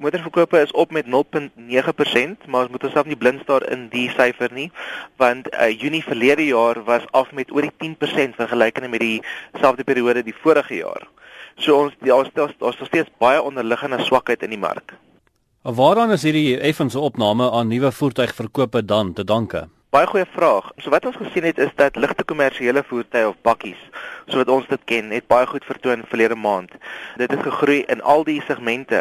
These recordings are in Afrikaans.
Motorverkope is op met 0.9%, maar ons moet onsself nie blind staar in die syfer nie, want uh, Junie verlede jaar was af met oor die 10% vergelykende met dieselfde periode die vorige jaar. So ons daar's daar's daar steeds baie onderliggende swakheid in die mark. Waaraan is hierdie effense opname aan nuwe voertuigverkope dan te danke? Baie goeie vraag. So wat ons gesien het is dat ligte kommersiële voertuie of bakkies, so wat ons dit ken, het baie goed vertoon verlede maand. Dit het gegroei in al die segmente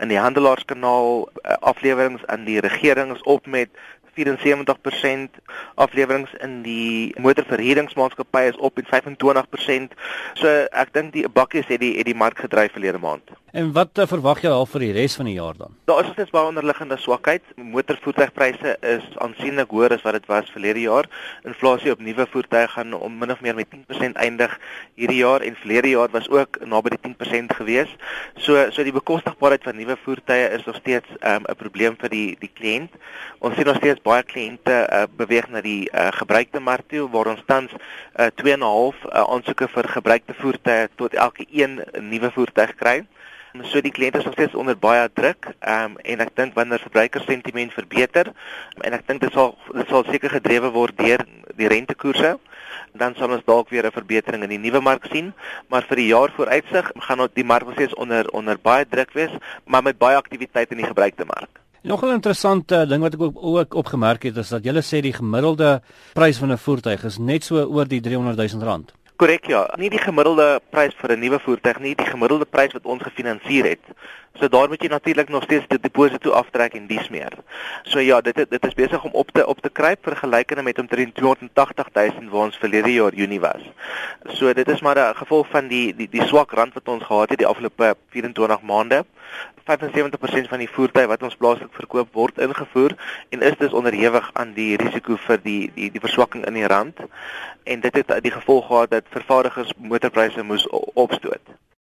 in die handelaarskanaal, eh, afleweringe aan die regering is op met 74% afleweringe in die motorverhuuringsmaatskappye is op met 25%. So ek dink die bakkies het die het die mark gedryf verlede maand. En wat uh, verwag jy al vir die res van die jaar dan? Daar is steeds baie onderliggende swakheid. Motorvoertuigpryse is aansienlik hoër as wat dit was verlede jaar. Inflasie op nuwe voertuie gaan om min of meer met 10% eindig hierdie jaar en verlede jaar was ook naby die 10% gewees. So so die bekostigbaarheid van nuwe voertuie is nog steeds 'n um, probleem vir die die kliënt. Ons sien nog steeds baie kliënte uh, beweeg na die uh, gebruikte mark toe waar ons tans uh, 2.5 uh, aansoeke vir gebruikte voertuie tot elke een nuwe voertuig kry. So die kliënte is nog steeds onder baie druk. Ehm um, en ek dink wanneer verbruikersentiment verbeter en ek dink dit sal dit sal seker gedrewe word deur die rentekoerse dan sal ons dalk weer 'n verbetering in die nuwe mark sien, maar vir die jaar vooruitsig gaan die mark nog steeds onder onder baie druk wees, maar met baie aktiwiteit in die gebruikte mark. Nog 'n interessante ding wat ek ook, ook opgemerk het is dat jy sê die gemiddelde prys van 'n voertuig is net so oor die 300 000 rand. Korrek ja, nie die gemiddelde prys vir 'n nuwe voertuig nie, die gemiddelde prys wat ons gefinansier het. So daar moet jy natuurlik nog steeds die deposito aftrek en dies meer. So ja, dit dit is besig om op te op te kruip vergelykende met omtrent 280 000 waar ons verlede jaar Junie was. So dit is maar 'n gevolg van die die die swak rand wat ons gehad het die afgelope 24 maande. 75% van die voertuie wat ons plaaslik verkoop word ingevoer en is dus onderhewig aan die risiko vir die die die verswakking in die rand en dit het die gevolg gehad dat vervaardigers motorpryse moes opstoot.